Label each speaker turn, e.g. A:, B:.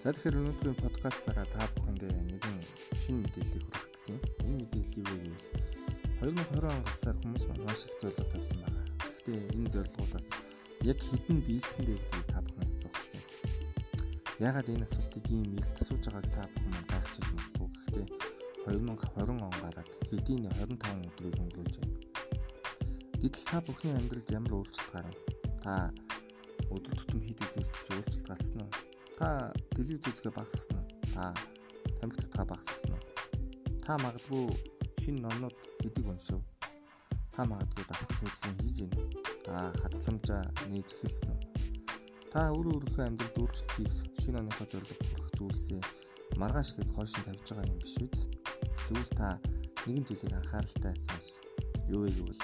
A: За тэгэхээр өнөөдрийн подкастаараа та бүхэндээ нэгэн шинэ мэдээллийг хүргэх гэсэн. Энэ мэдээллийг гэвэл 2020 он галсаар хүмүүс маш их зорилго тавьсан байна. Гэхдээ энэ зорилгоудаас яг хэдэн биелсэн бэ гэдгийг та бүхнээс асуух гэсэн. Яагаад энэ асуултыг ийм илт асууж байгааг та бүхэн гайхчихж магадгүй. Гэхдээ 2020 он гараад хэдийн 25 өдрийг өнгөрөөж байна. Гэтэл та бүхний амьдралд ямар өөрчлөлт гарав? Та өдөр тутам хийдэг зүйлс өөрчлөлт гарсан уу? Та телевиз үзгээ багасгасан уу? Та тамхи татгаа багасгасан уу? Та магадгүй шинэ номнууд хэдэг уншив. Та магадгүй дасгал хөдөлгөөн хийж гин үү? Та хадгаламжаа нээж эхэлсэн үү? Та өөр өөрийнхөө амьдралд өөрчлөлт хийх шинэ оныхоо зорилго хүрэх зүйлсээ маргааш гээд хойш нь тавьж байгаа юм биш үү? Тэгвэл та нэгэн зүйлийг анхааралтай сонс. Юу вэ гэвэл